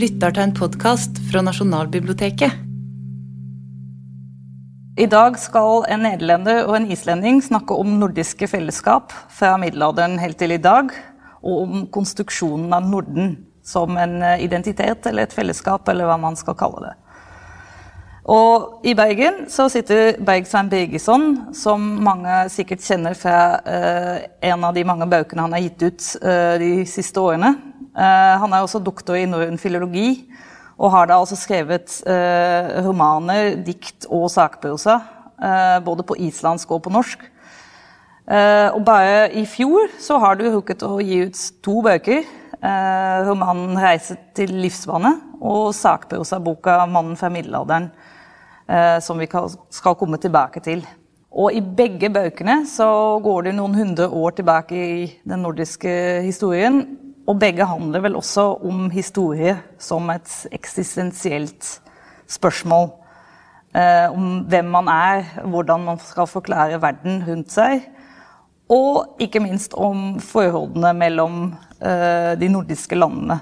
lytter til en podkast fra Nasjonalbiblioteket. I dag skal en nederlender og en islending snakke om nordiske fellesskap fra middelalderen helt til i dag, og om konstruksjonen av Norden som en identitet eller et fellesskap, eller hva man skal kalle det. Og i Bergen så sitter Bergsvein Birgesson, som mange sikkert kjenner fra eh, en av de mange bøkene han har gitt ut eh, de siste årene. Uh, han er også doktor i norrøn filologi, og har da altså skrevet romaner, dikt og sakprosa. både på islandsk og på norsk. og bare i fjor så har du rukket å gi ut to bøker. romanen 'Reise til livsbane' og sakprosaboka 'Mannen fra middelalderen'. Eh, som vi skal komme tilbake til. Og i begge bøkene så går det noen hundre år tilbake i den nordiske historien. Og begge handler vel også om historie som et eksistensielt spørsmål. Eh, om hvem man er, hvordan man skal forklare verden rundt seg. Og ikke minst om forholdene mellom eh, de nordiske landene.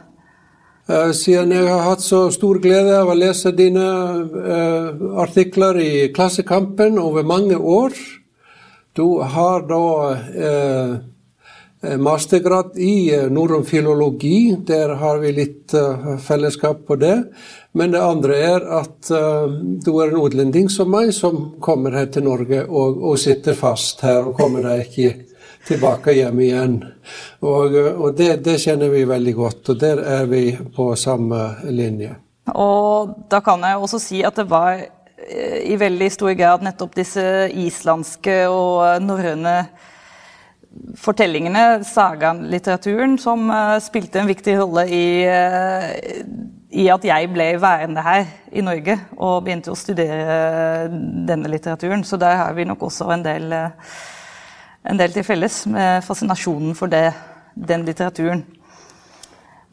Eh, siden jeg har hatt så stor glede av å lese dine eh, artikler i Klassekampen over mange år. Du har da uh, mastergrad i norrøn filologi. Der har vi litt uh, fellesskap på det. Men det andre er at du er en utlending som meg, som kommer her til Norge og, og sitter fast her og kommer deg ikke tilbake hjem igjen. Og, og det, det, kjenner vi veldig godt, og der er vi på samme linje. Og da kan jeg også si at det var eh, i veldig stor grad nettopp disse islandske og norrøne fortellingene, sagaen-litteraturen, som uh, spilte en viktig rolle i, uh, i, at jeg ble værende her i Norge og begynte å studere denne litteraturen. Så der har vi nok også en del en del til felles med fascinasjonen for det, den litteraturen.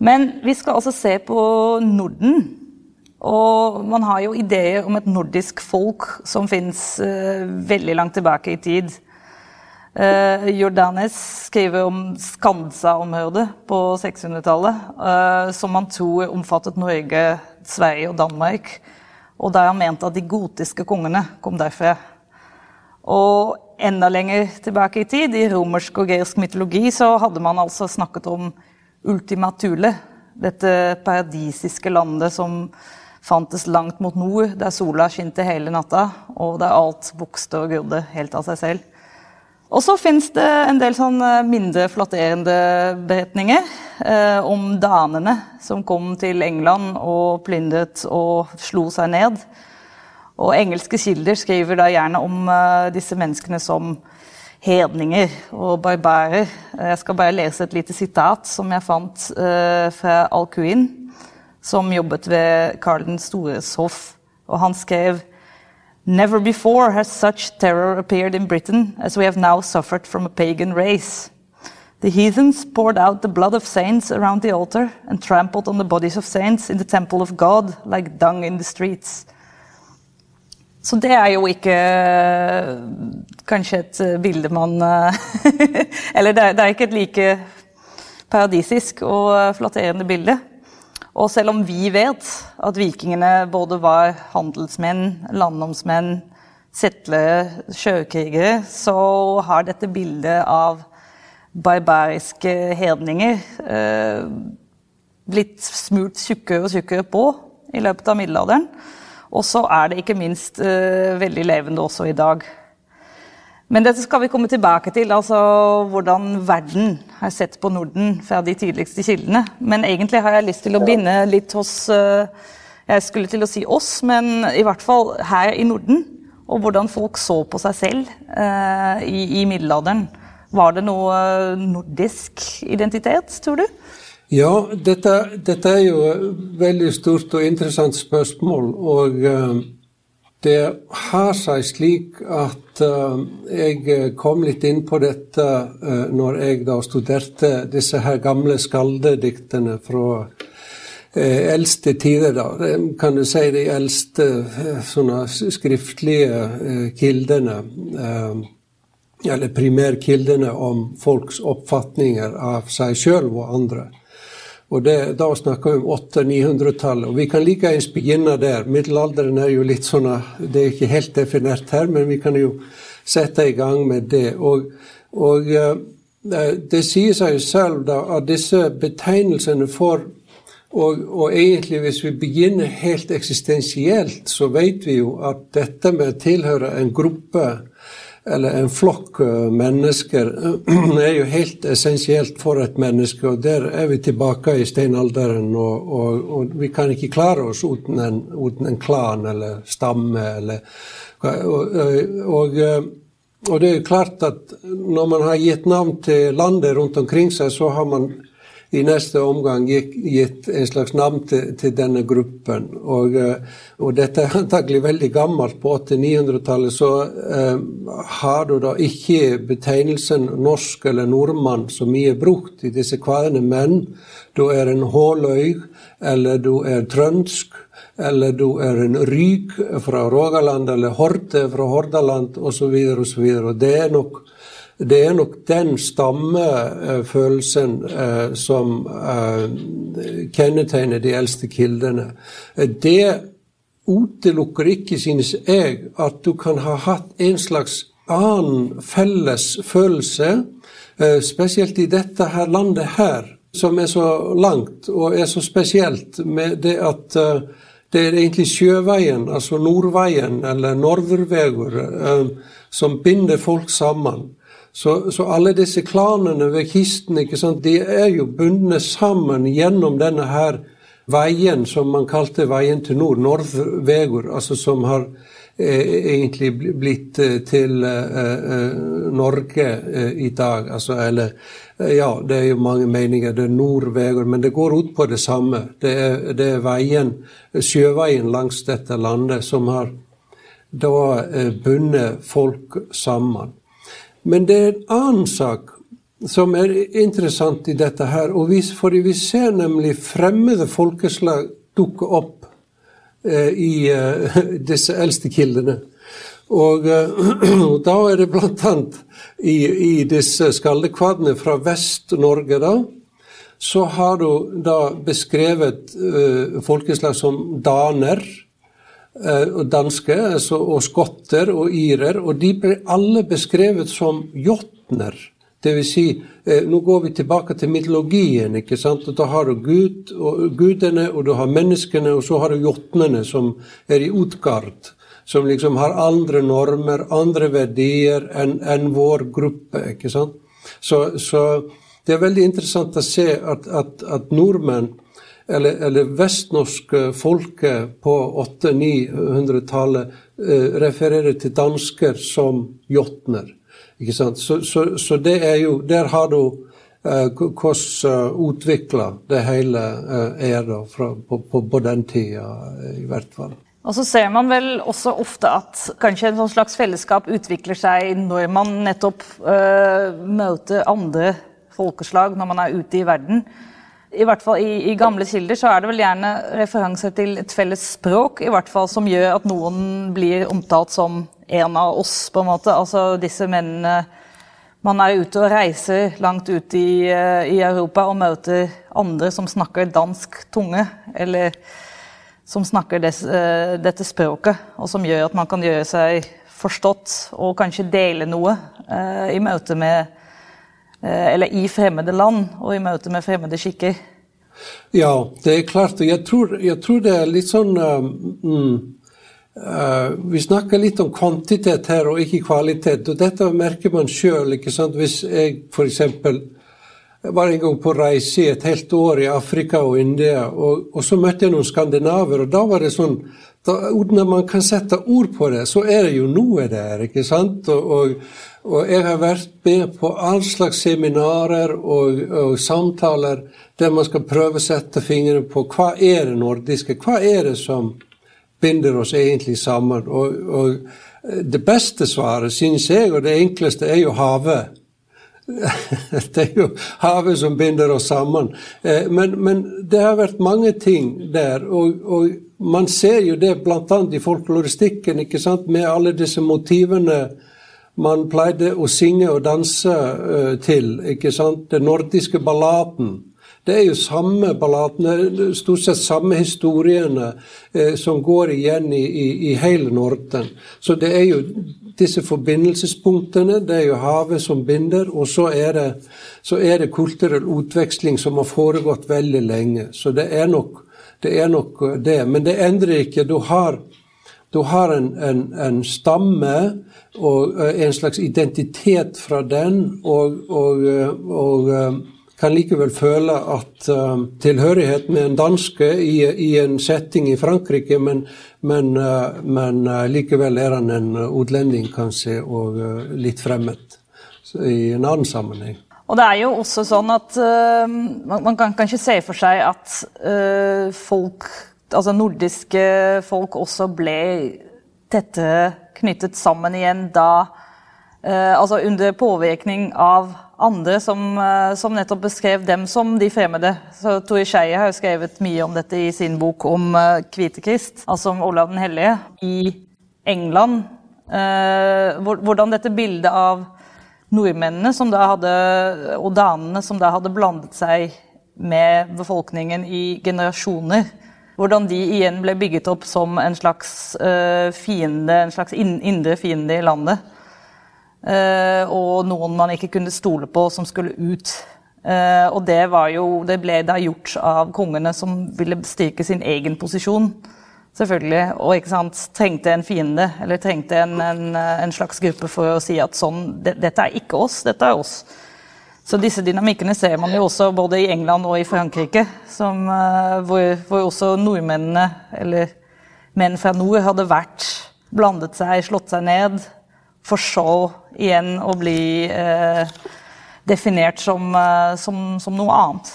Men vi skal også se på Norden. Og man har jo ideer om et nordisk folk som fins veldig langt tilbake i tid. Uh, Jordanes skriver om Skansa-området på 600-tallet, uh, eh, som man tror omfattet Norge, Sverige og Danmark. Og der han mente at de gotiske kongene kom derfra. Og enda lenger tilbake i tid, i romersk og gresk mytologi, så hadde man altså snakket om Ultima Thule. Dette paradisiske landet som fantes langt mot nord, der sola skinte hele natta, og der alt vokste og grodde helt av seg selv. Og så fins det en del sånn eh, mindre flatterende beretninger eh, om danene som kom til England og plyndret og slo seg ned. Og engelske kilder skriver da gjerne om eh, disse menneskene som hedninger og barbarer. Jeg skal bare lese et lite sitat som jeg fant eh, fra Alcuin, som jobbet ved Karl den stores hoff. Og han skrev Never before has such terror appeared in Britain as we have now suffered from a pagan race. The heathens poured out the blood of saints around the altar and trampled on the bodies of saints in the temple of God like dung in the streets. Så det er jo ikke kanskje et eh, bilde man eh, Eller er, det er ikke et like paradisisk og flatterende bilde. Og selv om vi vet at vikingene både var handelsmenn, landnomsmenn, settlere, sjøkrigere, så har dette bildet av barbariske hedninger eh, blitt smurt tjukkere og tjukkere på i løpet av middelalderen. Og så er det ikke minst eh, veldig levende også i dag. Men dette skal vi komme tilbake til, altså hvordan verden har sett på Norden fra de tidligste kildene. Men egentlig har jeg lyst til å binde litt hos uh, Jeg skulle til å si oss, men i hvert fall her i Norden. Og hvordan folk så på seg selv uh, i, middelalderen. Var det noe nordisk identitet, tror du? Ja, dette, dette, er jo et veldig stort og interessant spørsmål. Og uh, det har seg slik at uh, jeg kom litt inn på dette uh, når jeg da studerte disse her gamle skaldediktene fra eldste tider, da. Kan du si de eldste sånne skriftlige kildene. Eller primærkildene om folks oppfatninger av seg sjøl og andre. Og det, Da snakker vi om 800-900-tallet. Og vi kan like ens begynne der. Middelalderen er jo litt sånn Det er ikke helt definert her, men vi kan jo sette i gang med det. Og, og eh, det sier seg jo selv da, at disse betegnelsene for og, og, egentlig, hvis vi begynner helt eksistensielt, så vet vi jo at dette med å tilhøre en gruppe eller en flokk mennesker er jo helt essensielt for et menneske. Og der er vi tilbake i steinalderen, og, og, og vi kan ikke klare oss uten en, uten en klan eller stamme. Eller, og, og, det er jo klart at når man har gitt navn til landet rundt omkring seg, så har man i neste omgang gitt en slags navn til, til denne gruppen. Og, eh, og, dette er antakelig veldig gammelt. På 800-900-tallet så eh, har du da ikke betegnelsen norsk eller nordmann så mye brukt i disse kvadene, men du er en håløy, eller du er trønsk, eller du er en ryk fra Rogaland, eller Horte fra Hordaland, osv. osv. Det er nok det er nok den stammefølelsen eh, som eh, kjennetegner de eldste kildene. Det utelukker ikke, synes jeg, at du kan ha hatt en slags annen felles følelse, eh, spesielt i dette her landet her, som er så langt og er så spesielt med det at det er egentlig sjøveien, altså Nordveien, eller Nordervegur, som binder folk sammen. Så, så, alle disse klanene ved kisten ikke sant, de er jo bundet sammen gjennom denne her veien som man kalte veien til nord, Nordvegur, altså som har eh, egentlig blitt eh, til eh, eh, Norge eh, i dag. Altså, eller eh, ja, det er jo mange meninger. Det er Nordvegur, men det går ut på det samme. Det er, det er veien, sjøveien langs dette landet som har da bundet folk sammen. Men det er en annen sak som er interessant i dette her. og vi, for vi ser nemlig fremmede folkeslag dukke opp eh, i eh, disse eldste kildene. Og, eh, da er det bl.a. I, i disse skaldekvadene fra Vest-Norge, da, så har du da beskrevet eh, folkeslag som daner og danske, altså, og skotter og irer, og de ble alle beskrevet som jotner. Dvs. Si, eh, nå går vi tilbake til mytologien. ikke sant? Og Da har du Gud, og gudene, og du har menneskene, og så har du jotnene, som er i Utgard. Som liksom har andre normer, andre verdier enn en vår gruppe. ikke sant? Så, så, det er veldig interessant å se at, at, at nordmenn eller, eller vestnorske folket på 800-900-tallet eh, refererer til dansker som jotner. Ikke sant? Så, så, så det er jo Der har du eh, hvordan uh, utvikla det hele eh, er da, fra, på, på, på, den tida, eh, i hvert fall. Og så ser man vel også ofte at kanskje en sånn slags fellesskap utvikler seg når man nettopp eh, møter andre folkeslag når man er ute i verden i hvert fall i, i, gamle kilder så er det vel gjerne referanser til et felles språk, i hvert fall som gjør at noen blir omtalt som en av oss, på en måte. Altså disse mennene Man er ute og reiser langt ut i, eh, i Europa og møter andre som snakker dansk tunge, eller som snakker des, uh, dette språket, og som gjør at man kan gjøre seg forstått og kanskje dele noe uh, i møte med Eh, eller i fremmede land og i møte med fremmede skikker. Ja, det er klart. Jeg tror, jeg tror det er litt sånn um, uh, Vi snakker litt om kvantitet her og ikke kvalitet. og Dette merker man sjøl. Hvis jeg f.eks. var en gang på reise i et helt år i Afrika og India, og, og så møtte jeg noen skandinaver, og da var det sånn da, Når man kan sette ord på det, så er det jo noe der, ikke sant? og, og og jeg har vært med på all slags seminarer og, og, samtaler der man skal prøve å sette fingrene på hva er det nordiske, hva er det som binder oss egentlig sammen. Og, og det beste svaret, synes jeg, og det enkleste, er jo havet. det er jo havet som binder oss sammen. Eh, men, men det har vært mange ting der, og, og man ser jo det bl.a. i folkloristikken, ikke sant, med alle disse motivene man pleide å synge og danse uh, til. ikke sant? Den nordiske balladen. Det er jo samme balladene, stort sett samme historiene eh, som går igjen i, i, i hele Norden. Så det er jo disse forbindelsespunktene. Det er jo havet som binder, og så er det, så er det kulturell utveksling som har foregått veldig lenge. Så det er nok det. Er nok det. Men det endrer ikke. Du har, du har en, en, en, stamme og eh, en slags identitet fra den, og, og, eh, og eh, kan likevel føle at uh, tilhørighet med en danske i, i, en setting i Frankrike, men, men, uh, men uh, likevel er han en utlending, kanskje, og litt fremmed i en annen sammenheng. Og det er jo også sånn at man, man, kan kanskje se for seg at folk, altså nordiske folk også ble tette knyttet sammen igjen da Altså under påvirkning av andre som, eh, som, nettopp beskrev dem som de fremmede. Så Tore Skeie har jo skrevet mye om dette i sin bok om eh, Kvitekrist, altså om Olav den hellige, i England. Eh, hvordan dette bildet av nordmennene som da hadde, og danene som da hadde blandet seg med befolkningen i generasjoner, hvordan de igjen ble bygget opp som en slags uh, fiende, en slags indre fiende i landet. Eh, og noen man ikke kunne stole på, som skulle ut. Eh, og det, jo, det ble da gjort av kongene som ville styrke sin egen posisjon. Selvfølgelig, Og ikke sant, trengte en fiende, eller trengte en, en, en slags gruppe for å si at sånn, det, dette er ikke oss, dette er oss. Så disse dynamikkene ser man jo også både i England og i Frankrike, som, uh, hvor, hvor, også nordmennene, eller menn fra nord, hadde vært, blandet seg, slått seg ned, for så igjen å bli eh, definert som, eh, som, som, noe annet.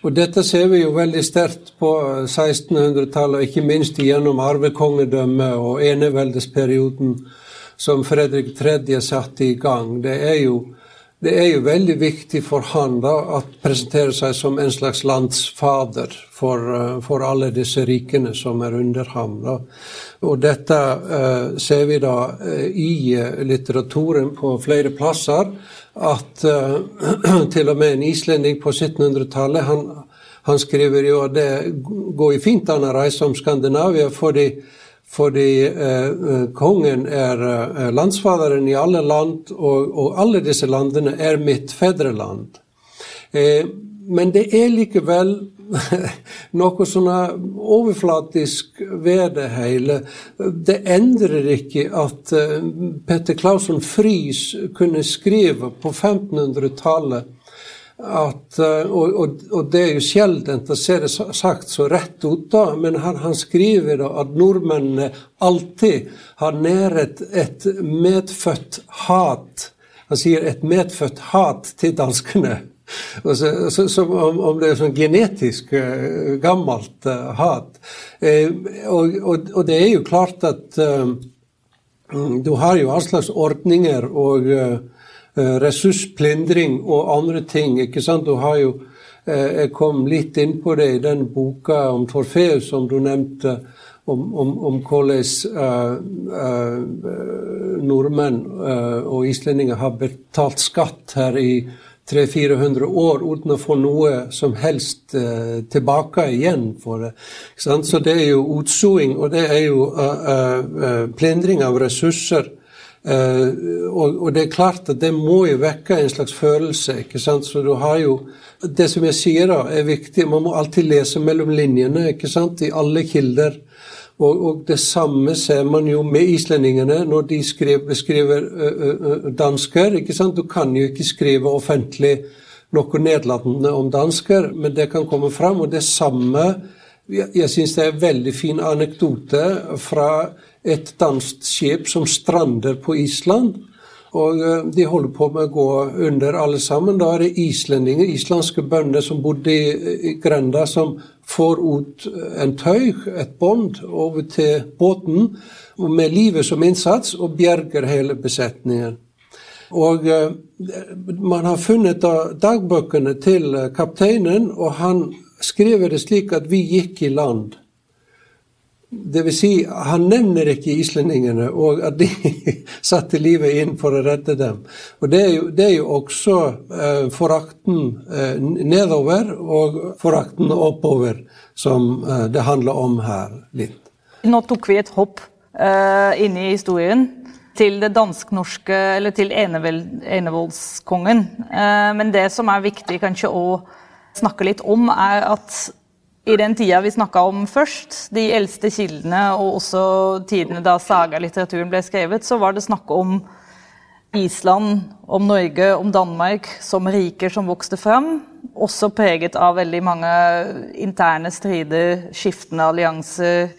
Og Dette ser vi jo veldig sterkt på 1600-tallet, ikke minst gjennom arvekongedømmet og eneveldesperioden som Fredrik 3. satte i gang. Det er jo det er jo veldig viktig for han da, å presentere seg som en slags landsfader for, uh, for alle disse rikene som er under ham. Da. Og dette uh, ser vi da uh, i litteraturen på flere plasser, at til og med en islending på 1700-tallet han, han, skriver jo at det går fint an å reise om Skandinavia fordi fordi eh, eh, kongen er eh, landsfaderen i alle land, og, og, alle disse landene er mitt fedreland. Eh, men det er likevel noe sånn overflatisk ved det hele. Det endrer ikke at eh, Petter Clausen Friis kunne skrive på 1500-tallet at, eh, og, og, og, det er jo sjeldent å se det sagt så rett ut, da, men han, han skriver da at nordmennene alltid har næret et medfødt hat. Han sier et medfødt hat til danskene. Så, så, som om, om, det er sånn genetisk uh, gammelt uh, hat. Uh, og, og, og, det er jo klart at du har jo all slags ordninger og Eh, ressursplindring og andre ting. ikke sant? Du har jo, eh, Jeg kom litt inn på det i den boka om Torfeus som du nevnte, om, om, om hvordan uh, uh, nordmenn og islendinger har betalt skatt her i 300-400 år uten å få noe som helst tilbake igjen for det. Så det er jo utsoing, og det er jo plindring av ressurser og, og, det er klart at det må jo vekke en slags følelse. ikke sant? Så du har jo Det som jeg sier da, er viktig. Man må alltid lese mellom linjene ikke sant? i alle kilder. Og, og det samme ser man jo med islendingene når de skriver, beskriver ø, ø, dansker. ikke sant? Du kan jo ikke skrive offentlig noe nedlatende om dansker, men det kan komme fram. Og det samme Jeg, jeg syns det er en veldig fin anekdote fra et dansk skip som strander på Island. Og eh, de holder på med å gå under alle sammen. Da er det islendinger, islandske bønder som bodde i, grenda, som får ut en tøy, et bånd, over til båten med livet som innsats og bjerger hele besetningen. Og eh, man har funnet da dagbøkene til kapteinen, og han skriver det slik at vi gikk i land det vil si, han nevner ikke islendingene, og at de satte livet inn for å redde dem. Og Det er jo, det er jo også eh, forakten eh, nedover og forakten oppover som eh, det handler om her litt. Nå tok vi et hopp eh, inn i historien til det dansk-norske, eller til enevoldskongen. Eh, men det som er viktig kanskje å snakke litt om, er at i den tida vi snakka om først, de eldste kildene og også tidene da sagalitteraturen ble skrevet, så var det snakk om Island, om Norge, om Danmark som riker som vokste fram. Også preget av veldig mange interne strider, skiftende allianser.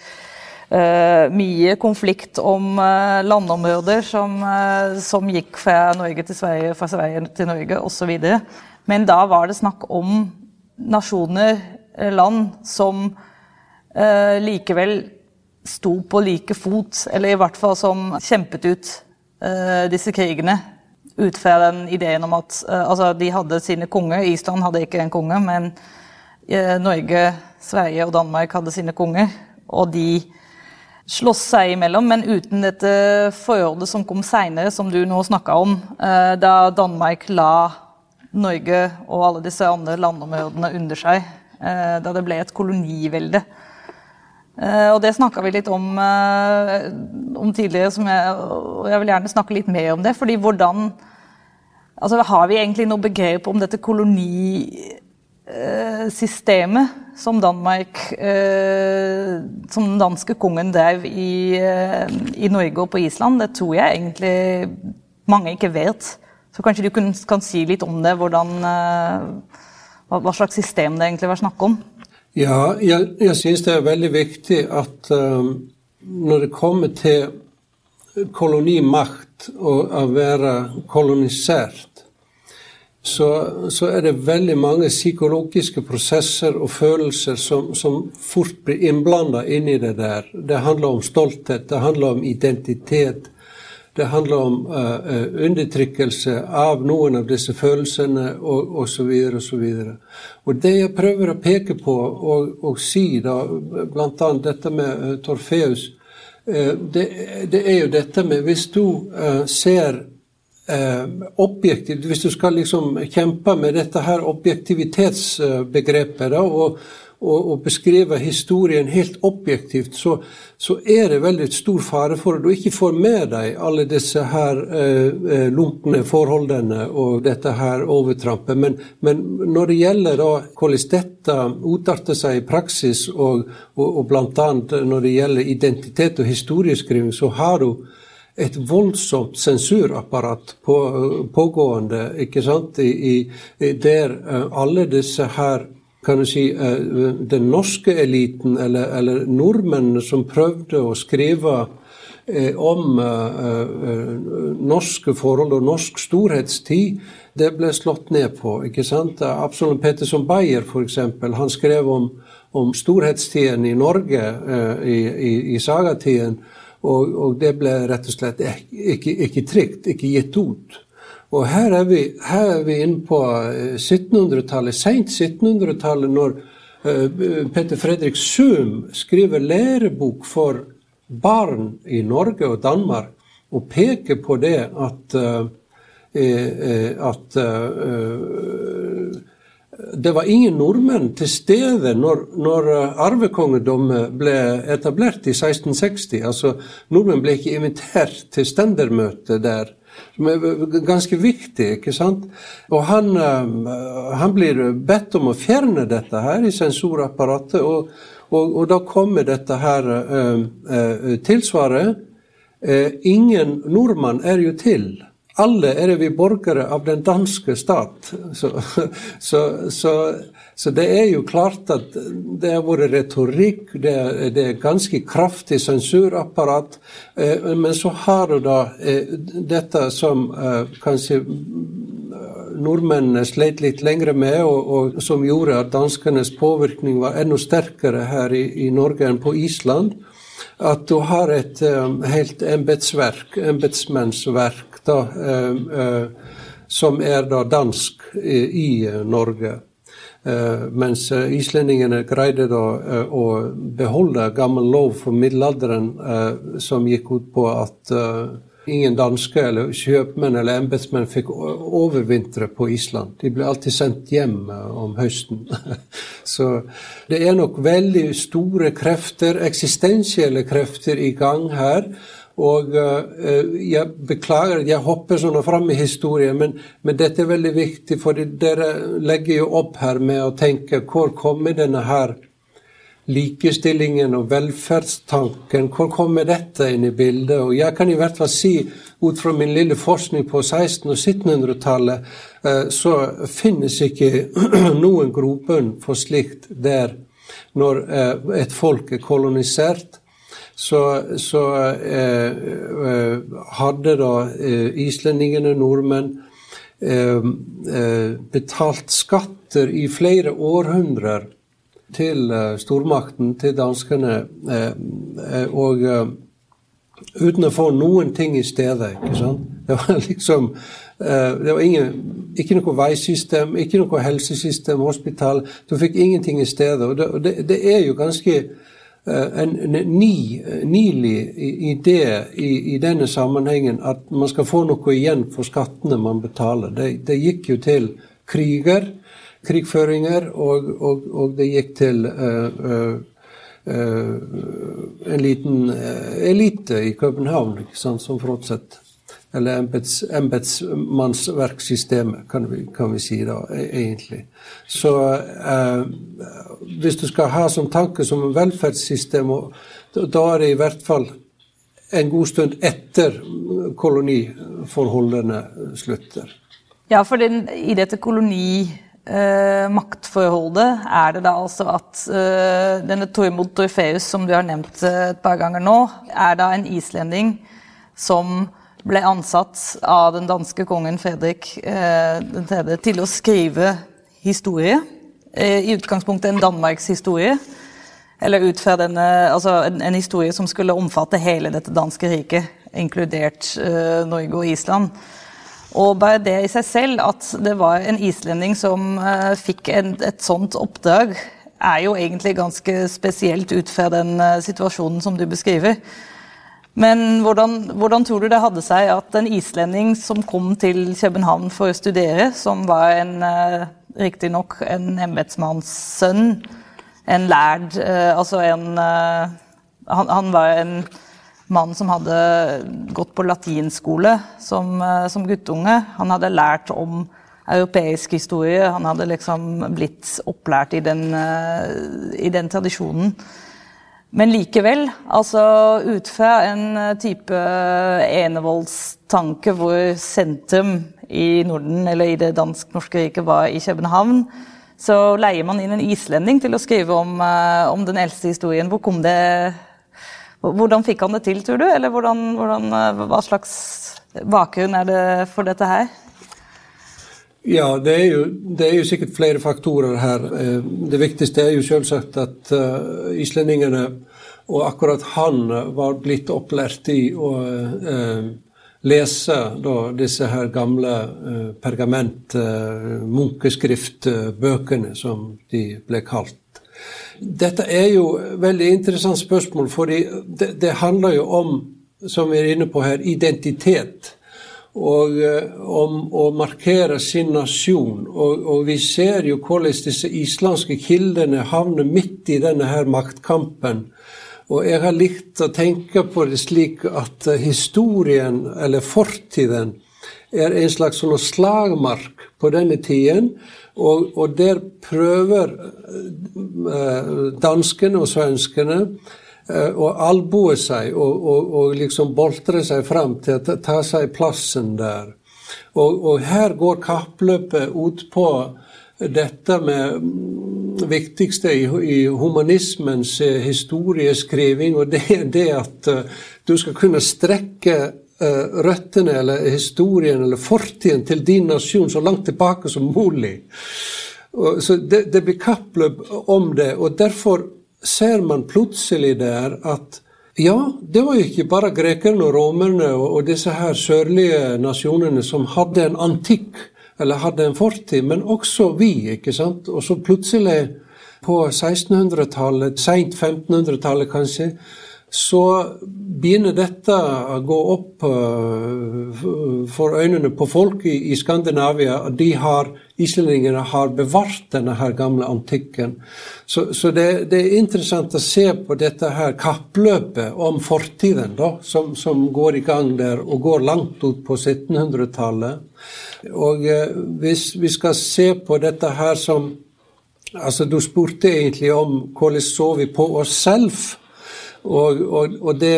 Uh, mye konflikt om uh, landområder som, uh, som, gikk fra Norge til Sverige, fra Sverige til Norge osv. Men da var det snakk om nasjoner land som eh, likevel sto på like fot, eller i hvert fall som kjempet ut eh, disse krigene. Ut fra den ideen om at eh, altså, de hadde sine konger. Island hadde ikke en konge, men eh, Norge, Sverige og Danmark hadde sine konger. Og de slåss seg imellom, men uten dette forholdet som kom seinere, som du nå snakka om, eh, da Danmark la Norge og alle disse andre landområdene under seg. Eh, da det ble et kolonivelde. Eh, og det snakka vi litt om, eh, om tidligere, jeg, og jeg vil gjerne snakke litt mer om det. fordi hvordan altså Har vi egentlig noe begrep om dette kolonisystemet som Danmark Som den danske kongen drev i, i, Norge og på Island? Det tror jeg egentlig mange ikke vet. Så kanskje du kan, kan si litt om det, hvordan hva, slags system det egentlig var snakk om? Ja, jeg, jeg syns det er veldig viktig at um, når det kommer til kolonimakt og å være kolonisert, så, så, er det veldig mange psykologiske prosesser og følelser som, som fort blir innblanda inn i det der. Det handler om stolthet, det handler om identitet, det handler om uh, undertrykkelse av noen av disse følelsene og osv. osv. Og det jeg prøver å peke på og, og si, da, bl.a. dette med uh, Torfeus, uh, det, det, er jo dette med Hvis du ser objektivt, Hvis du skal liksom kjempe med dette her objektivitetsbegrepet da, og og, og beskriver historien helt objektivt, så, så, er det veldig stor fare for at du ikke får med deg alle disse her eh, eh lunkne forholdene og dette her overtrampet. Men, men når det gjelder da hvordan dette utarter seg i praksis, og, og, og bl.a. når det gjelder identitet og historieskriving, så har du et voldsomt sensurapparat på, pågående, ikke sant, I, i, der uh, alle disse her kan du si, eh, den norske eliten, eller, eller nordmennene som prøvde å skrive eh, om eh, norske forhold og norsk storhetstid, det ble slått ned på. ikke sant? Absolutt Petterson Beyer, f.eks., han skrev om, om storhetstiden i Norge i, i, i sagatiden, og, og, det ble rett og slett ikke, ikke trygt, ikke gitt ut. Og her er vi, her er vi inne på 1700-tallet, eh, seint 1700-tallet, når uh, Peter Fredrik Sum skriver lærebok for barn i Norge og Danmark, og peker på det at, uh, at uh, det var ingen nordmenn til stede når, når arvekongedømmet ble etablert i 1660. Altså, Nordmenn ble ikke invitert til stendermøte der som er ganske viktig. ikke sant? Og han, eh, han blir bedt om å fjerne dette her i sensorapparatet, og, og, og da kommer dette her uh, uh, tilsvaret. Uh, ingen nordmann er jo til. Alle er vi borgere av den danske stat. Så, så, så så det er jo klart at det har vært retorikk, det er, det er ganske kraftig sensurapparat. Eh, men så har du da eh, dette som eh, kanskje nordmennene sleit litt lengre med, og, og, som gjorde at danskenes påvirkning var enda sterkere her i, i Norge enn på Island. At du har et um, helt embetsverk, embetsmennsverk, da, uh, som er da dansk i, i Norge. Mens islendingene greide da å beholde gammel lov for middelalderen som gikk ut på at ingen danske eller kjøpmenn eller embetsmenn fikk overvintre på Island. De ble alltid sendt hjem om høsten. Så det er nok veldig store krefter, eksistensielle krefter, i gang her. Og uh, jeg beklager at jeg hopper sånn fram i historien, men, men, dette er veldig viktig, for dere legger jo opp her med å tenke hvor kommer denne her likestillingen og velferdstanken, hvor kommer dette inn i bildet? Og jeg kan i hvert fall si, ut fra min lille forskning på 1600- og 1700-tallet, uh, så finnes ikke noen grobunn for slikt der når uh, et folk er kolonisert så, så eh, eh, hadde da eh, islendingene, nordmenn, eh, betalt skatter i flere århundrer til stormakten, til danskene, og uten å få noen ting i stedet. ikke sant? Det var liksom det var ingen, ikke noe veisystem, ikke noe helsesystem, hospital. Du fikk ingenting i stedet. Og det, det, er jo ganske en ny, nylig idé i, i, denne sammenhengen at man skal få noe igjen for skattene man betaler. Det, det gikk jo til kriger, krigføringer, og, og, og det gikk til uh, uh, uh, en liten elite i København sant, som fortsatt eller embetsmannsverksystemet, kan, kan, vi si da, e, egentlig. Så eh, hvis du skal ha som tanke som velferdssystem, da er det i hvert fall en god stund etter koloniforholdene slutter. Ja, for den, i dette kolonimaktforholdet eh, er det da altså at eh, denne Tormod Torfeus, som du har nevnt eh, et par ganger nå, er da en islending som ble ansatt av den danske kongen Fredrik eh, til å skrive historie. Eh, I utgangspunktet en danmarkshistorie. Eller ut fra denne, altså en, en, historie som skulle omfatte hele dette danske riket, inkludert eh, Norge og Island. Og bare det i seg selv, at det var en islending som eh, fikk en, et sånt oppdrag, er jo egentlig ganske spesielt ut fra den eh, situasjonen som du beskriver. Men hvordan, hvordan, tror du det hadde seg at en islending som kom til København for å studere, som var en eh, riktignok en embetsmannssønn, en lærd eh, Altså en eh, han, han, var en mann som hadde gått på latinskole som, som guttunge. Han hadde lært om europeisk historie, han hadde liksom blitt opplært i den, i den tradisjonen. Men likevel, altså ut fra en eh, type enevoldstanke hvor sentrum i Norden, eller i det dansk-norske riket, var i København, så leier man inn en islending til å skrive om, uh, om den eldste historien. Hvor kom det Hvordan fikk han det til, tror du? Eller hvordan, hvordan, hva slags bakgrunn er det for dette her? Ja, det er, jo, det er, jo, sikkert flere faktorer her. Eh, det viktigste er jo selvsagt at uh, islendingene, og akkurat han, var blitt opplært i å lese da, disse her gamle uh, pergament, uh, munkeskriftbøkene, som de ble kalt. Dette er jo et veldig interessant spørsmål, for det, det handler jo om, som vi er inne på her, identitet og eh, om å markere sin nasjon. Og, og, vi ser jo hvordan disse islandske kildene havner midt i denne her maktkampen. Og jeg har likt å tenke på det slik at eh, historien, eller fortiden, er en slags sånn slagmark på denne tiden. Og, og der prøver eh, danskene og svenskene og albue seg og, og, og, liksom boltre seg fram til å ta seg plassen der. Og, og her går kappløpet ut på dette med mm, viktigste i, i humanismens eh, historieskriving, og det er det at uh, du skal kunne strekke røttene eller historien eller fortiden til din nasjon så langt tilbake som mulig. Så det, det blir kappløp om det, og derfor ser man plutselig der at ja, det var jo ikke bare grekerne og romerne og, disse her sørlige nasjonene som hadde en antikk eller hadde en fortid, men også vi. ikke sant? Og så plutselig, på 1600-tallet, seint 1500-tallet kanskje, så begynner dette å gå opp uh, for øynene på folk i, Skandinavia. De har, Islendingene har bevart denne her gamle antikken. Så, så det, det, er interessant å se på dette her kappløpet om fortiden, da, som, som, går i gang der, og går langt ut på 1700-tallet. Og uh, hvis vi skal se på dette her som Altså, Du spurte egentlig om hvordan så vi på oss selv og, og, og det,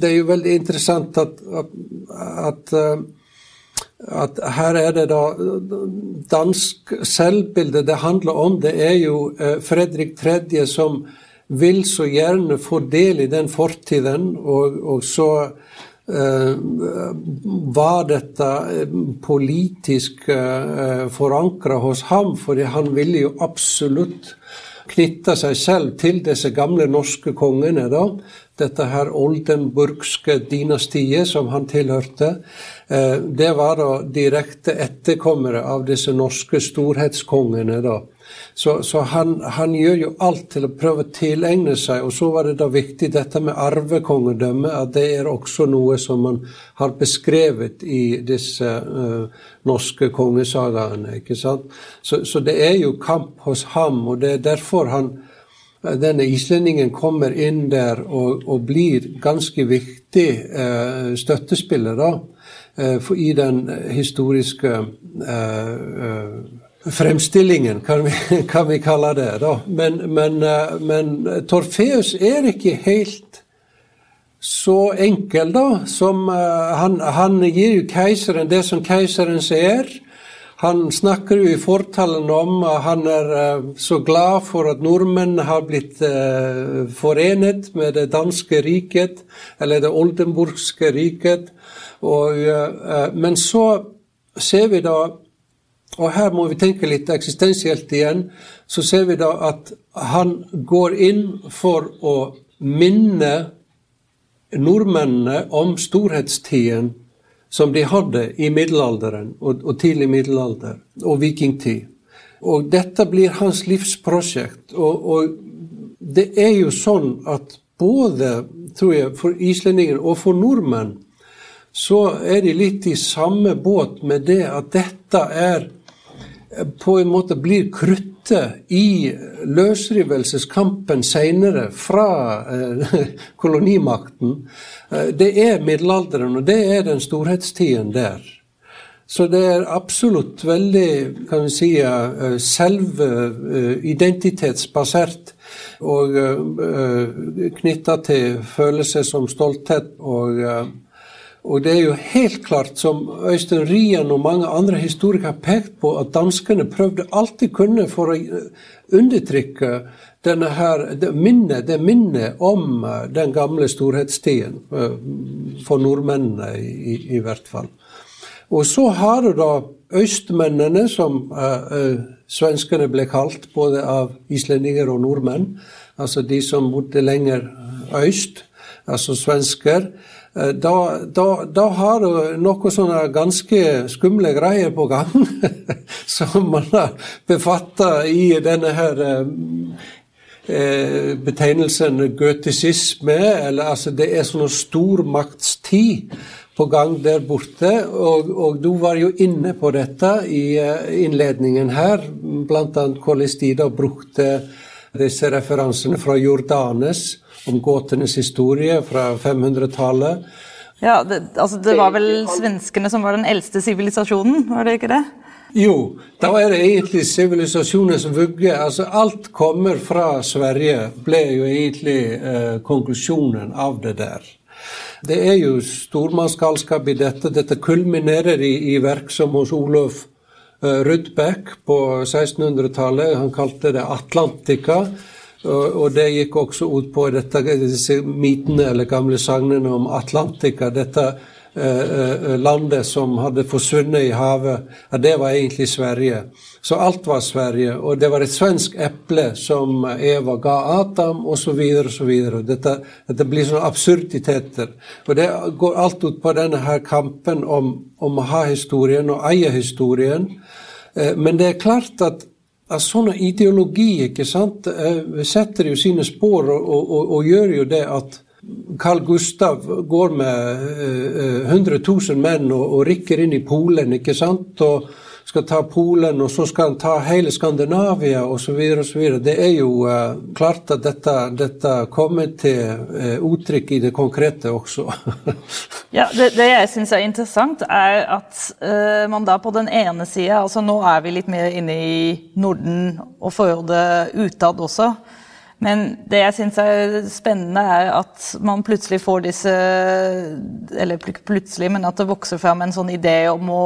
det, er jo veldig interessant at, at, at, eh, her er det da dansk selvbilde det handler om. Det er jo eh, Fredrik 3. som vil så gjerne få del i den fortiden, og, og så Uh, var dette politisk uh, forankra hos ham, fordi han ville jo absolutt knytta seg selv til disse gamle norske kongene. da, Dette her oldenburgske dynastiet som han tilhørte. Eh, det var da direkte etterkommere av disse norske storhetskongene. da. Så, så han, han, gjør jo alt til å prøve å tilegne seg. Og så var det da viktig dette med arvekongedømme, at det er også noe som man har beskrevet i disse uh, norske kongesagaene. ikke sant? Så, så, det er jo kamp hos ham, og det er derfor han denne islendingen kommer inn der og, og blir ganske viktig uh, støttespiller da, uh, i den historiske uh, fremstillingen, kan vi, kan vi kalle det. da. Men, men, eh, men, Torfeus er ikke helt så enkel, da. Som, eh, han, han, gir jo keiseren det som keiseren ser. Han snakker jo i fortalen om at han er eh, så glad for at nordmenn har blitt forenet med det danske riket, eller det oldenburgske riket. Og, men så ser vi da og her må vi tenke litt eksistensielt igjen. Så ser vi da at han går inn for å minne nordmennene om storhetstiden som de hadde i middelalderen og, og tidlig middelalder og vikingtid. Og dette blir hans livsprosjekt. Og, og, det er jo sånn at både, tror jeg, for islendinger og for nordmenn, så er de litt i samme båt med det at dette er på en måte blir kruttet i løsrivelseskampen seinere fra eh, kolonimakten, eh, det er middelalderen, og det er den storhetstiden der. Så det er absolutt veldig kan vi si, selve selvidentitetsbasert og knytta til følelser som stolthet og og det er jo helt klart, som Øystein Rian og mange andre historikere har pekt på, at danskene prøvde alt de kunne for å undertrykke denne her, det minnet, det minnet om eh, den gamle storhetstiden, eh, for nordmennene i, i, hvert fall. Og så har du da østmennene, som uh, svenskene ble kalt, både av islendinger og nordmenn. Altså de som bodde lenger øst, altså svensker. Eh, da, da, da, har du noen sånne ganske skumle greier på gang, som man har befatta i denne her eh, eh, betegnelsen goetisisme. Eller altså, det er sånn stormaktstid på gang der borte. Og, og, du var jo inne på dette i innledningen her, bl.a. hvordan de da brukte disse referansene fra Jordanes om gåtenes historie fra 500-tallet. Ja, det, altså det var vel svenskene som var den eldste sivilisasjonen, var det ikke det? Jo, da er det egentlig sivilisasjonens vugge. Altså alt kommer fra Sverige, ble jo egentlig eh, konklusjonen av det der. Det er jo stormannsgalskap i dette. Dette kulminerer i, i verk som hos Olof eh, Rudbeck på 1600-tallet. Han kalte det Atlantica. Og, det gikk også ut på dette, disse mytene eller gamle sagnene om Atlantica. Dette eh, landet som hadde forsvunnet i havet, ja, det var egentlig Sverige. Så alt var Sverige. Og det var et svensk eple som Eva ga Adam, osv. osv. Dette, dette blir sånne absurditeter. Og det går alt ut på denne her kampen om, om å ha historien og eie historien. Men det er klart at sånne ideologi ikke sant, setter jo sine spor og, og, og gjør jo det at Carl Gustav går med uh, 100 000 menn og, og, rikker inn i Polen, ikke sant? og skal ta Polen, og så skal han ta hele Skandinavia osv. Det er jo uh, klart at dette, dette kommer til uh, uttrykk i det konkrete også. ja, det, det jeg syns er interessant, er at uh, man da på den ene sida altså Nå er vi litt mer inne i Norden og forholdet utad også. Men det jeg syns er spennende, er at man plutselig får disse Eller plutselig, men at det vokser fram en sånn idé om å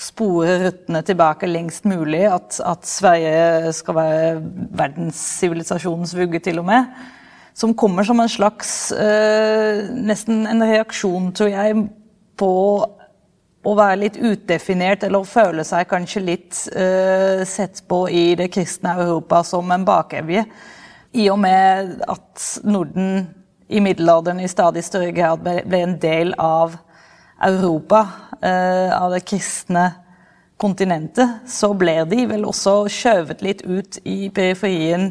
spore røttene tilbake lengst mulig. At, at Sverige skal være verdenssivilisasjonens vugge, til og med. Som kommer som en slags øh, Nesten en reaksjon, tror jeg, på å være litt utdefinert, eller å føle seg kanskje litt øh, sett på i det kristne Europa som en bakevje i og med at Norden i middelalderen i stadig større grad ble en del av Europa, av det kristne kontinentet, så ble de vel også skjøvet litt ut i periferien.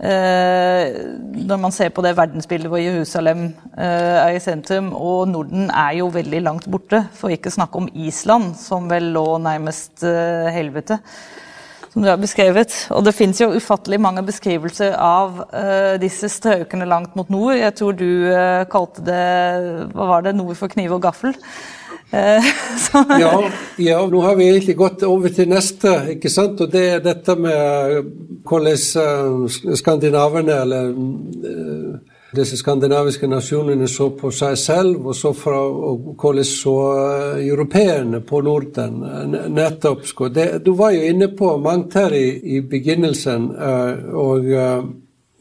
Eh, når man ser på det verdensbildet hvor Jerusalem eh, er i sentrum, og Norden er jo veldig langt borte, for ikke å snakke om Island, som vel lå nærmest helvete som du har beskrevet. Og det fins jo ufattelig mange beskrivelser av uh, disse strøkene langt mot nord. Jeg tror du uh, kalte det hva var det, nord for kniv og gaffel. Uh, ja, ja, nå har vi egentlig gått over til neste, ikke sant? og det er dette med hvordan skandinaverne, eller disse skandinaviske nasjonene så på seg selv, og så fra hvordan så eh, europeerne på Norden. Nettopp. Det, du var jo inne på mangt her i, i begynnelsen, eh, og eh,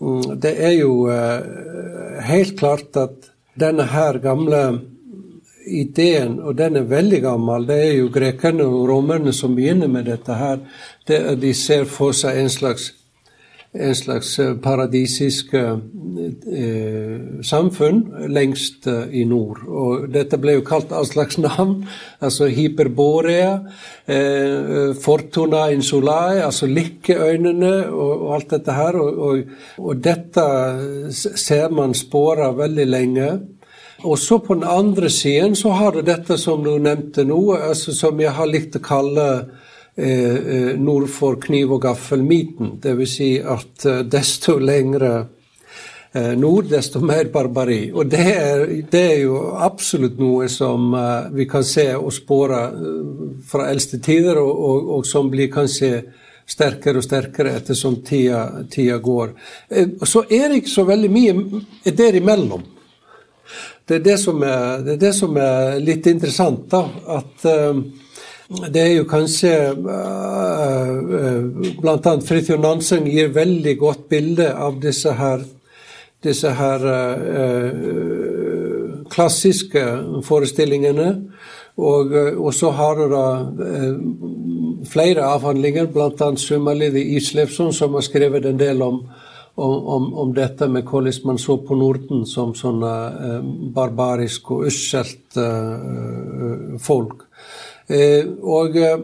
mm, det er jo helt klart at denne her gamle ideen, og den er veldig gammel, det er jo grekerne og romerne som begynner med dette her. Det, de ser for seg en slags en slags eh, paradisisk eh, samfunn lengst eh, i nord. Og dette ble jo kalt all slags navn, altså Hyperborea, eh, Fortuna insulae, altså Lykkeøynene og, og, alt dette her. Og, og, og dette ser man spora veldig lenge. Og så på den andre siden så har du dette som du nevnte nå, altså som jeg har likt å kalle Eh, eh, nord for kniv og gaffel-myten. Dvs. Si at eh, desto lengre nord, desto mer barbari. Og det er, det er, jo absolutt noe som vi kan se og spore fra eldste tider, og, og, og som blir kanskje sterkere og sterkere ettersom tida, tida går. Så er det ikke så veldig mye derimellom. Det er det er, det er, det som er litt interessant, da. At det er jo kanskje uh, uh, Bl.a. Fridtjof Nansen gir veldig godt bilde av disse her, disse her uh, klassiske forestillingene. Og, og, så har du da flere avhandlinger, bl.a. Sumalidi Islevsson, som har skrevet en del om, om, om, dette med hvordan man så på Norden som sånn barbarisk og usselt folk. Eh, og eh,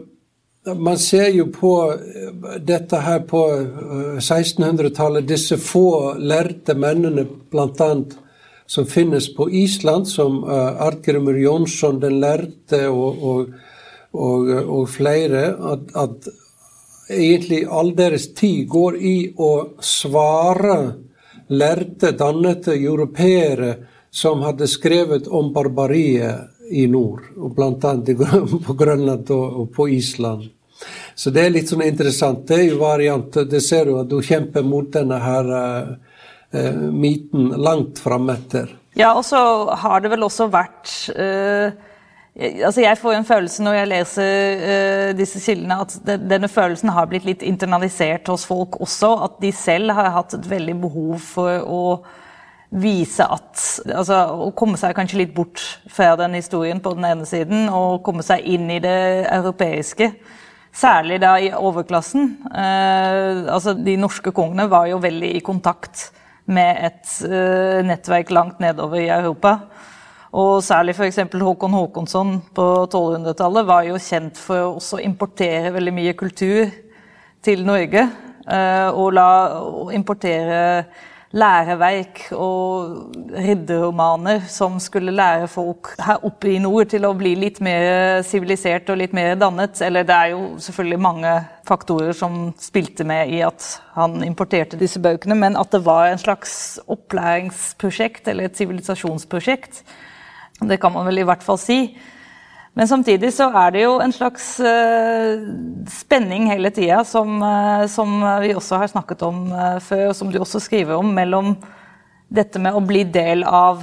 man ser jo på eh, dette her på 1600-tallet, disse få lærte mennene bl.a. som finnes på Island, som Artgrimur Jonsson den lærte og, og, og, og flere, at, at, egentlig all deres tid går i å svare lærte, dannede europeere som hadde skrevet om barbariet i nord, og bl.a. på Grønland og, på Island. Så det er litt sånn interessant. Det er jo variant. Det ser du at du kjemper mot denne her uh, myten langt frametter. Ja, og så har det vel også vært uh, altså Jeg får en følelse når jeg leser uh, disse kildene, at de, denne følelsen har blitt litt internalisert hos folk også. At de selv har hatt et veldig behov for å vise at altså, Å komme seg kanskje litt bort fra den historien på den ene siden, og komme seg inn i det europeiske. Særlig da i overklassen. Uh, altså, de norske kongene var jo veldig i kontakt med et uh, nettverk langt nedover i Europa. Og særlig f.eks. Håkon Håkonsson på 1200-tallet var jo kjent for å importere veldig mye kultur til Norge. Eh, og, la, og importere læreverk og ridderromaner som skulle lære folk her oppe i nord til å bli litt mer sivilisert og litt mer dannet. Eller det er jo selvfølgelig mange faktorer som spilte med i at han importerte disse bøkene, men at det var en slags opplæringsprosjekt eller et sivilisasjonsprosjekt, det kan man vel i hvert fall si. Men samtidig så er det jo en slags uh, spenning hele tida, som, uh, som, vi også har snakket om uh, før, og som du også skriver om, mellom dette med å bli del av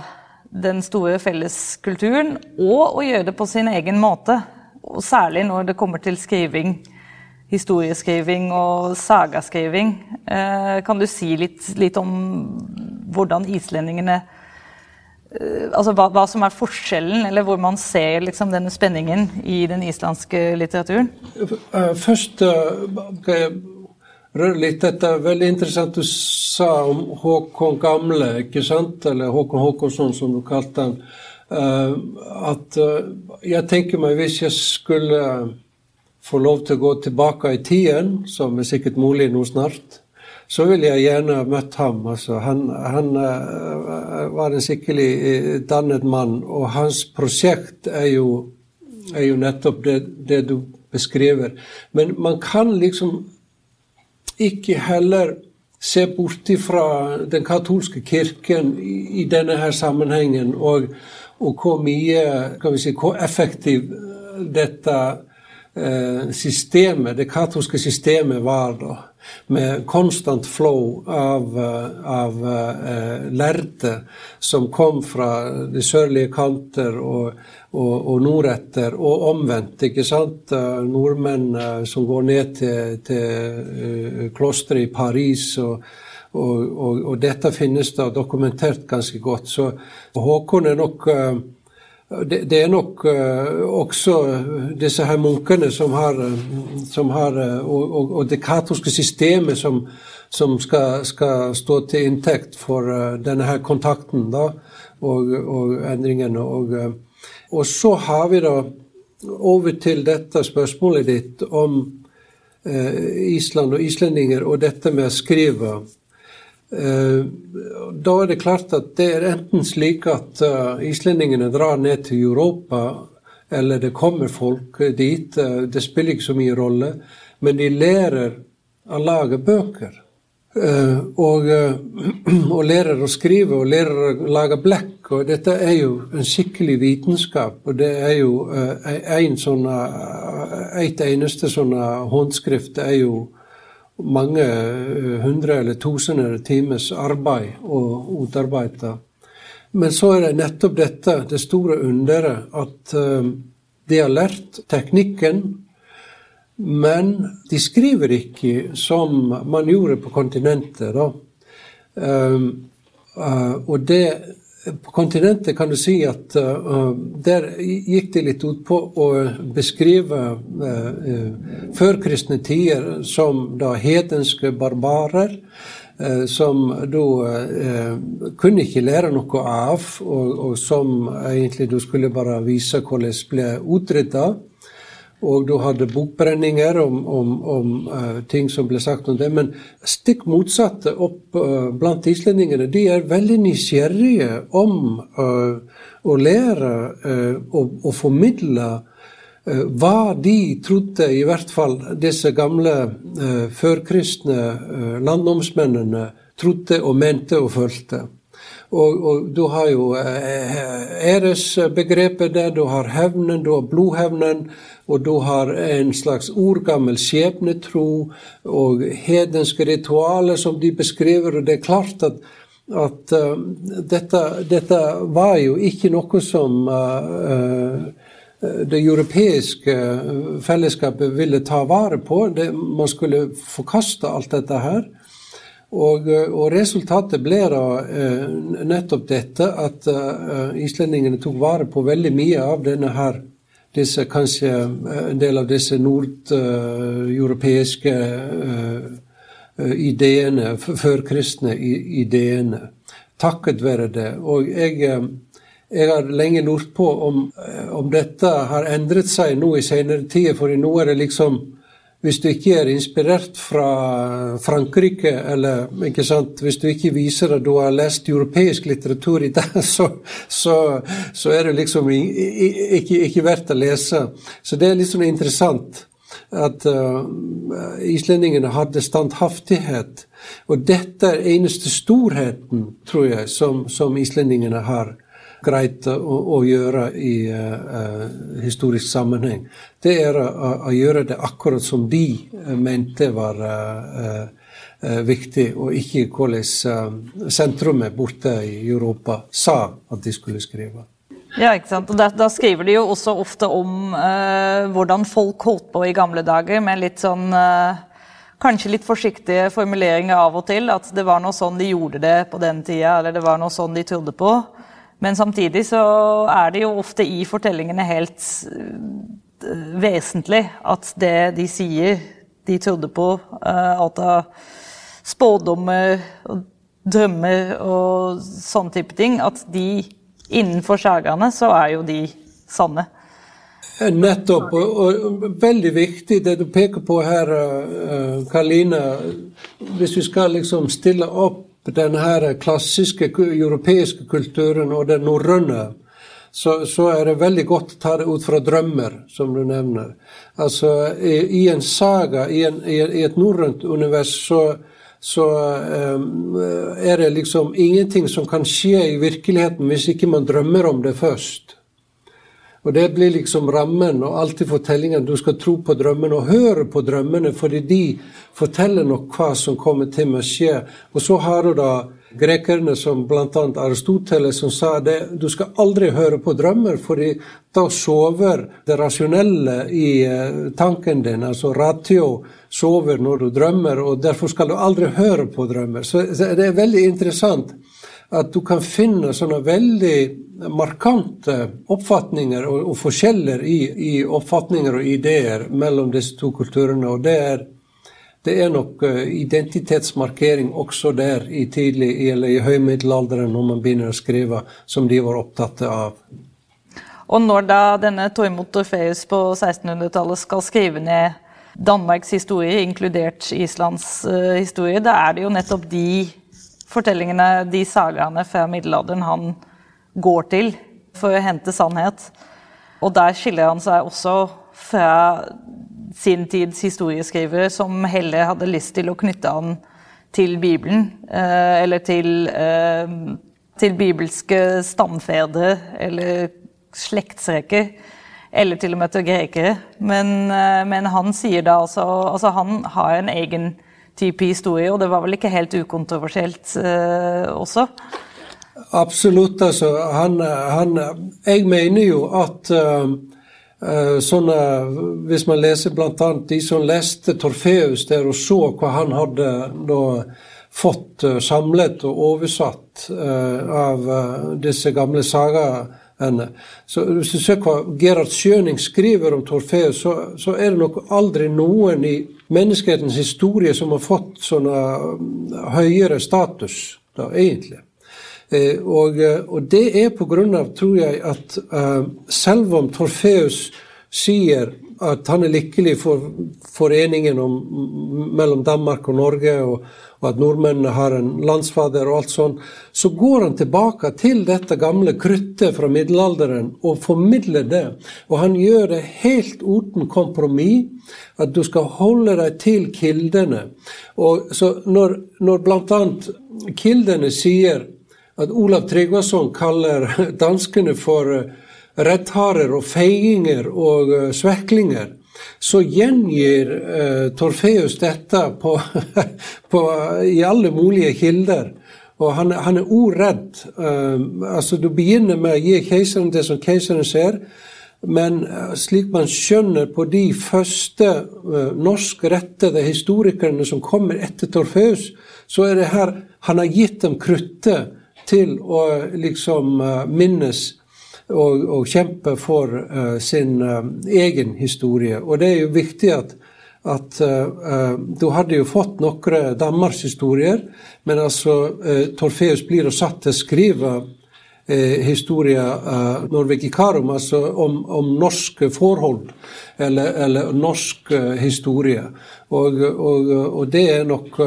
den store felleskulturen, og å gjøre det på sin egen måte. Og særlig når det kommer til skriving, historieskriving og sagaskriving. kan du si litt, litt om hvordan islendingene altså hva, hva, som er forskjellen, eller hvor man ser liksom, denne spenningen i den islandske litteraturen? Eh, først uh, kan jeg røre litt dette. Veldig interessant du sa om Håkon Gamle, ikke sant? Eller Håkon Håkonsson, som du kalte han. At jeg tenker meg hvis jeg skulle få lov til å gå tilbake i tiden, som er sikkert mulig nå snart, så ville jeg gjerne møtt ham. Altså, han, han uh, var en skikkelig uh, dannet mann, og hans prosjekt er jo, er jo nettopp det, det, du beskriver. Men man kan liksom ikke heller se bort fra den katolske kirken i, i denne her sammenhengen, og, og hvor mye, kan vi si, hvor effektiv dette uh, systemet, det katolske systemet var da med konstant flow av, eh, av uh, lærde som kom fra de sørlige kanter og, og, og nordetter, og omvendt. ikke sant? Uh, nordmenn uh, som går ned til, til klosteret i Paris. og og, og, og, dette finnes da dokumentert ganske godt. Så Håkon er nok det, det, er nok uh, også disse her munkene som har, som har og, og, og, det katolske systemet som, som skal, skal, stå til inntekt for uh, denne her kontakten da, og, og endringene. Og, og, så har vi da over til dette spørsmålet ditt om uh, Island og islendinger og dette med å skrive. Eh, da er det klart at det er enten slik at uh, islendingene drar ned til Europa, eller det kommer folk dit. Uh, det spiller ikke så mye rolle. Men de lærer å lage bøker. Og, og, lærer å skrive og lærer å lage blekk. Og dette er jo en skikkelig vitenskap. Og det er jo en sånne, et eneste sånne håndskrift er jo mange eh, hundre eller tusener timers arbeid å utarbeide. Men så er det nettopp dette, det store underet, at uh, de har lært teknikken, men de skriver ikke som man gjorde på kontinentet. da. Uh, og det på kontinentet kan du si at uh, der gikk de litt ut på å beskrive uh, førkristne tider som da hedenske barbarer. Som du kunne ikke lære noe av, og, og som egentlig du skulle bare vise hvordan ble utrydda. Og du hadde bokbrenninger om, om, om uh, ting som ble sagt om det. Men stikk motsatte opp uh, blant islendingene. De er veldig nysgjerrige om uh, å lære og, formidle hva de trodde, i hvert fall disse gamle førkristne landnomsmennene, trodde og mente og følte. Og, og, du har jo æresbegrepet der, du har hevnen, du har blodhevnen, og du har en slags ordgammel skjebnetro og hedenske ritualer som de beskriver. Og det er klart at, at uh, dette, dette, var jo ikke noe som uh, det europeiske fellesskapet ville ta vare på. Det, man skulle forkaste alt dette her. Og, og, resultatet ble da uh, nettopp dette at uh, islendingene tok vare på veldig mye av denne her disse, Kanskje en del av disse nordeuropeiske uh, uh, ideene, førkristne ideene. Takket være det. Og jeg, jeg har lenge lurt på om, om, dette har endret seg nå i senere tid, for nå er det liksom hvis du ikke er inspirert fra Frankrike, eller hvis du ikke viser at du har lest europeisk litteratur i det, så, så, så er det liksom ikke, ikke, verdt å lese. Så det er litt sånn interessant at uh, islendingene hadde standhaftighet. Og dette er eneste storheten, tror jeg, som, som islendingene har greit å, å gjøre i uh, historisk sammenheng, det er å, å, gjøre det akkurat som de mente var uh, uh, viktig, og ikke hvordan sentrumet borte i Europa sa at de skulle skrive. Ja, ikke sant. Og da, da skriver de jo også ofte om hvordan folk holdt på i gamle dager, med litt sånn kanskje litt forsiktige formuleringer av og til. At det var noe sånn de gjorde det på den tida, eller det var noe sånn de trodde på. Men samtidig så er det jo ofte i fortellingene helt eh, vesentlig at det de sier de trodde på, uh, alt av spådommer og drømmer og sånne type ting, at de innenfor sagaene så er jo de sanne. Nettopp. Og, og, veldig viktig det du peker på her, Karline. Hvis vi skal liksom stille opp denne klassiske europeiske kulturen og den norrøne, så, så, er det veldig godt å ta det ut fra drømmer, som du nevner. Altså, i, i en saga, i, en, i, et norrønt univers, så, så um, er det liksom ingenting som kan skje i virkeligheten hvis ikke man drømmer om det først. Og det blir liksom rammen og alltid fortellingen. Du skal tro på drømmene og høre på drømmene, fordi de forteller nok hva som kommer til å skje. Og så har du da grekerne som bl.a. Aristoteles som sa det, du skal aldri høre på drømmer, fordi da sover det rasjonelle i eh, tanken din. Altså ratio sover når du drømmer, og derfor skal du aldri høre på drømmer. Så det er veldig interessant at du kan finne sånne veldig markante oppfatninger og, og forskjeller i, i, oppfatninger og ideer mellom disse to kulturene. og det er, det er nok uh, identitetsmarkering også der i tidlig eller i høymiddelalderen, når man begynner å skrive, som de var opptatt av. Og når da denne Tormod Torfeus på 1600-tallet skal skrive ned Danmarks historie, inkludert Islands uh, historie, da er det jo nettopp de fortellingene, de sagaene fra middelalderen han går til for å hente sannhet. Og der skiller han seg også fra sin tids historieskrivere, som heller hadde lyst til å knytte han til Bibelen, eh, eller til, eh, til bibelske stamfedre eller slektsreker. Eller til og med til grekere. Men, eh, men han sier da altså Altså, han har en egen type og det var vel ikke helt ukontroversielt eh, også? Absolutt, altså. Han, han, jeg mener jo at uh, sånne, Hvis man leser bl.a. de som leste Torfeus der og så hva han hadde da fått uh, samlet og oversatt av disse gamle sagaene Så Hvis du ser hva Gerhard Schjøning skriver om Torfeus, så, så er det nok aldri noen i menneskehetens historie som har fått sånne um, høyere status, da, egentlig. Eh, og, eh, og, det er på grunn av, tror jeg, at eh, selv om Torfeus sier at han er lykkelig for foreningen om, mellom Danmark og Norge, og, og at nordmennene har en landsfader og alt sånn, så går han tilbake til dette gamle kruttet fra middelalderen og formidler det. Og han gjør det helt uten kompromiss, at du skal holde deg til kildene. Og så når, når bl.a. kildene sier at Olav Tryggvason kaller danskene for reddharer rettharer og feiginger og eh, sveklinger, så gjengir uh, Torfeus dette på, på, i alle mulige kilder. Og han, han er ordredd. Uh, altså, du begynner med å gi keiseren det som keiseren ser. Men slik man skjønner på de første norskrettede historikerne som kommer etter Torfeus, så er det her han har gitt dem kruttet til å liksom minnes og, og kjempe for sin egen historie. Og det er jo viktig at at uh, du hadde jo fått noen danmarkshistorier, men altså uh, Torfeus blir satt til å skrive uh, historia uh, Norvegikarum, altså om, om, norske forhold, eller, eller norsk uh, historie. Og, og, og, det er nok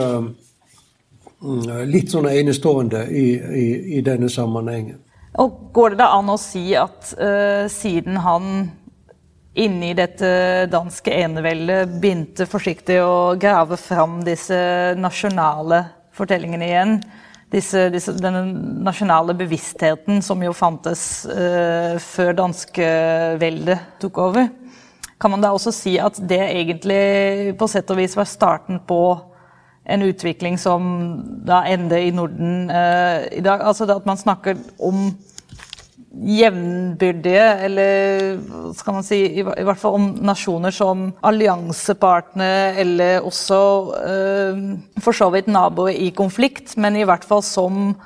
litt sånn enestående i, i, i, denne sammenhengen. Og Går det da an å si at siden han inni dette danske eneveldet begynte forsiktig å grave fram disse nasjonale fortellingene igjen. Disse, disse, denne nasjonale bevisstheten som jo fantes uh, før danskeveldet tok over. Kan man da også si at det egentlig på sett og vis var starten på en utvikling som da ender i Norden uh, i dag? Altså at man snakker om jevnbyrdige, eller skal man si, i, hvert fall om nasjoner som alliansepartnere, eller også øh, for så vidt naboer i konflikt, men i hvert fall som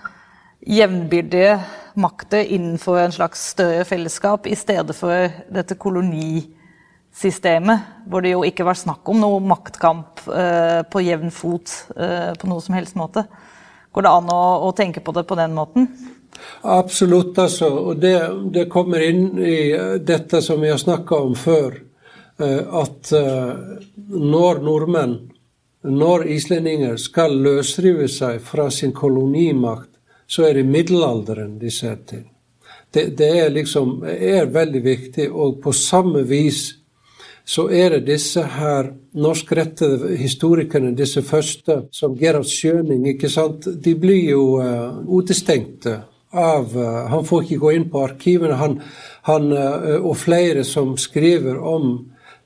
jevnbyrdige makter innenfor en slags større fellesskap, i stedet for dette kolonisystemet, hvor det jo ikke var snakk om noe maktkamp øh, på jevn fot øh, på noe som helst måte. Går det an å, å tenke på det på den måten? Absolutt, altså. Og det, det, kommer inn i eh, dette som vi har snakka om før. Eh, at eh, når nordmenn, når islendinger skal løsrive seg fra sin kolonimakt, så er det middelalderen de ser til. Det, det er liksom er veldig viktig, og på samme vis så er det disse her norskrettede historikerne, disse første, som Gerhard Schjøning, ikke sant, de blir jo uh, utestengte av eh, Han får ikke gå inn på arkivene. Han, han, eh, og flere som skriver om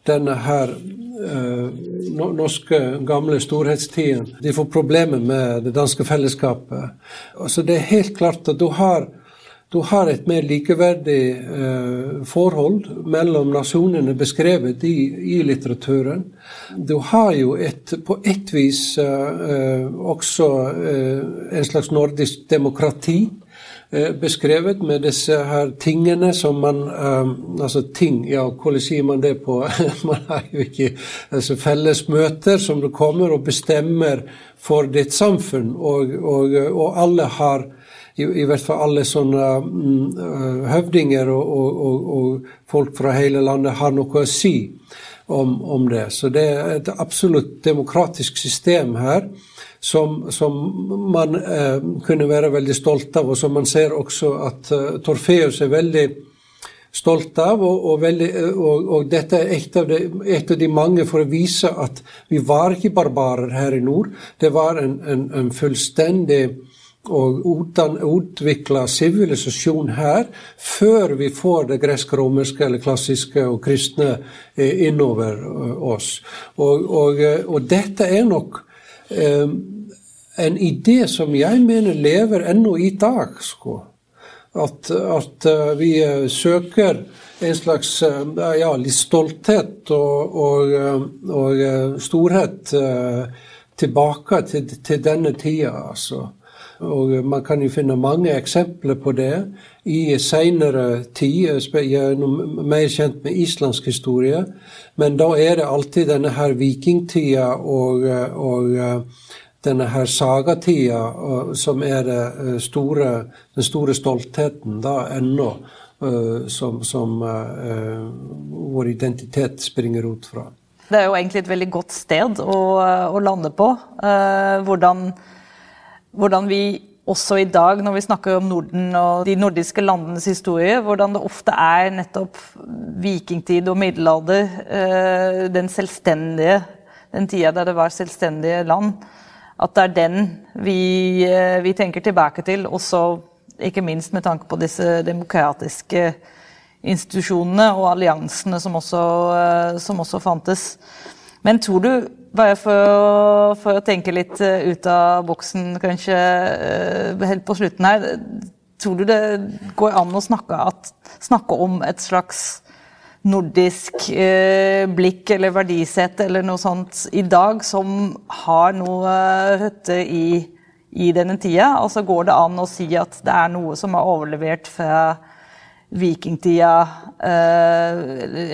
denne her uh, norske, gamle storhetstiden. De får problemer med det danske fellesskapet. Altså det er helt klart at du har, du har et mer likeverdig forhold mellom nasjonene beskrevet i, i, litteraturen. Du har jo et, på et vis også en slags nordisk demokrati Eh, beskrevet med disse her tingene som man um, Altså ting, ja, hvordan sier man det på Man har jo ikke altså fellesmøter som du kommer og bestemmer for ditt samfunn, og, og, og alle har i, i, hvert fall alle sånne um, høvdinger og, og, og, folk fra hele landet har noe å si om, om det. Så det er et absolutt demokratisk system her som, som man eh, kunne være veldig stolt av, og som man ser også at eh, Torfeus er veldig stolt av. Og, og, veldig, eh, og, og dette er et av, de, et av, de, mange for å vise at vi var ikke barbarer her i nord. Det var en, en, en fullstendig og utvikla sivilisasjon her før vi får det gresk-romerske eller klassiske og kristne eh, innover oss. Og, og, og dette er nok eh, en idé som jeg mener lever ennå i dag. Sko. At, at uh, vi uh, søker en slags uh, ja, litt stolthet og, og, og storhet tilbake til, til, denne tida. altså. Og Man kan jo finne mange eksempler på det i seinere tid. Jeg er mer kjent med islandsk historie, men da er det alltid denne her vikingtida og, og denne her sagatida, som er store, den store stoltheten da ennå, som, som vår identitet springer ut fra. Det er jo egentlig et veldig godt sted å, å lande på. Hvordan, hvordan, vi også i dag, når vi snakker om Norden og de nordiske landenes historie, hvordan det ofte er nettopp vikingtid og middelalder, uh, den selvstendige, den tida der det var selvstendige land, at det er den vi, eh, vi, tenker tilbake til, også ikke minst med tanke på disse demokratiske institusjonene og alliansene som også, eh, som også fantes. Men tror du, bare for, for, å tenke litt eh, ut av boksen kanskje helt på slutten her, tror du det går an å snakke, at, snakke om et slags nordisk eh, blikk eller verdisett eller noe sånt i dag som har noe røtter i, i denne tida. Altså går det an å si at det er noe som er overlevert fra vikingtida eh,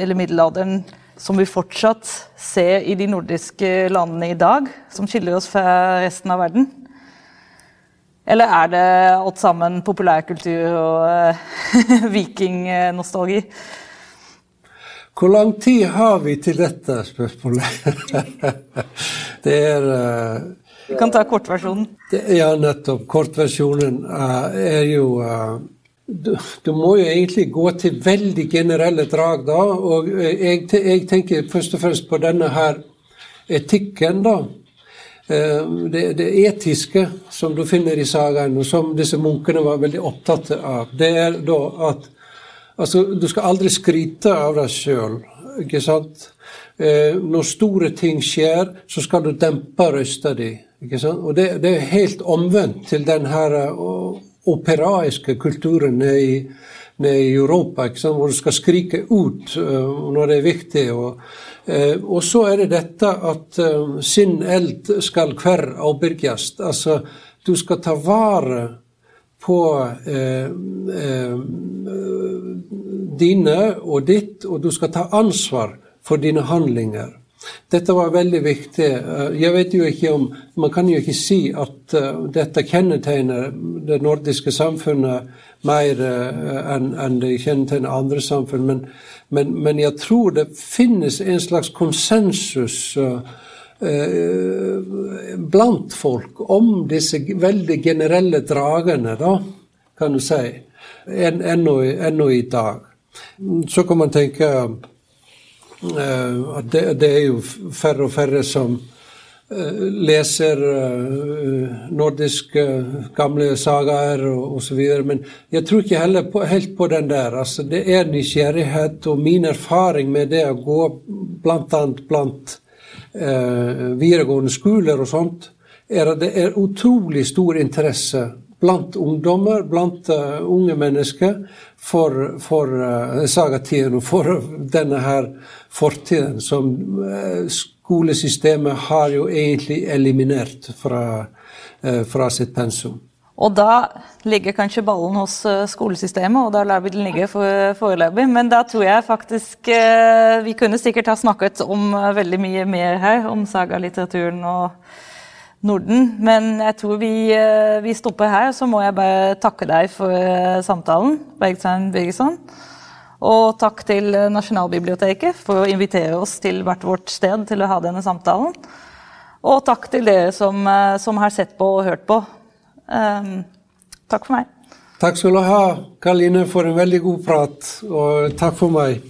eller middelalderen, som vi fortsatt ser i de nordiske landene i dag, som skiller oss fra resten av verden. Eller er det alt sammen populærkultur og uh, vikingnostalgi? Hvor lang tid har vi til dette spørsmålet? det er uh, Vi kan ta kortversjonen. Ja, nettopp. Kortversjonen uh, er jo du, du, må jo egentlig gå til veldig generelle drag, da. Og jeg, jeg tenker først og fremst på denne her etikken, da. Det, det, etiske som du finner i sagaen, og som disse munkene var veldig opptatt av, det er da at Altså, du skal aldri skryte av deg sjøl, ikke sant? Eh, når store ting skjer, så skal du dempe røsta di. Ikke sant? Og det, det, er helt omvendt til den her operaiske kulturen nede i, nede i Europa, hvor du skal skrike ut uh, når det er viktig. Og, uh, og så er det dette at sin eld skal hver avbyrges. Altså, du skal ta vare på dine og ditt, og du skal ta ansvar for dine handlinger. Dette var veldig viktig. Eh, jeg vet jo ikke om, Man kan jo ikke si at uh, dette kjennetegner det nordiske samfunnet mer uh, enn en det kjennetegner andre samfunn, men, men, men, jeg tror det finnes en slags konsensus blant folk om disse veldig generelle dragene, da, kan du si, ennå i dag. Så kan man tenke at det, det, er jo færre og færre som uh, leser uh, nordiske gamle sagaer og osv. Men jeg tror ikke heller på, helt på den der. Altså, det er nysgjerrighet, og min erfaring med det å gå bl.a. blant videregående skoler og sånt, er at det er utrolig stor interesse blant ungdommer, blant uh, unge mennesker, for, for uh, sagatiden og for denne her fortiden som uh, skolesystemet har jo egentlig eliminert fra, fra sitt pensum. Og da ligger kanskje ballen hos skolesystemet, og da lar vi den ligge for foreløpig. Men da tror jeg faktisk Vi kunne sikkert ha snakket om veldig mye mer her, om sagalitteraturen og Norden. Men jeg tror vi, eh, vi, stopper her. Så må jeg bare takke deg for eh, samtalen, Bergstein Birgesson. Og takk til Nasjonalbiblioteket for å invitere oss til hvert vårt sted til å ha denne samtalen. Og takk til dere som, eh, som har sett på og hørt på. Um, takk for meg. Takk skal du ha, Karline, for en veldig god prat. Og takk for meg.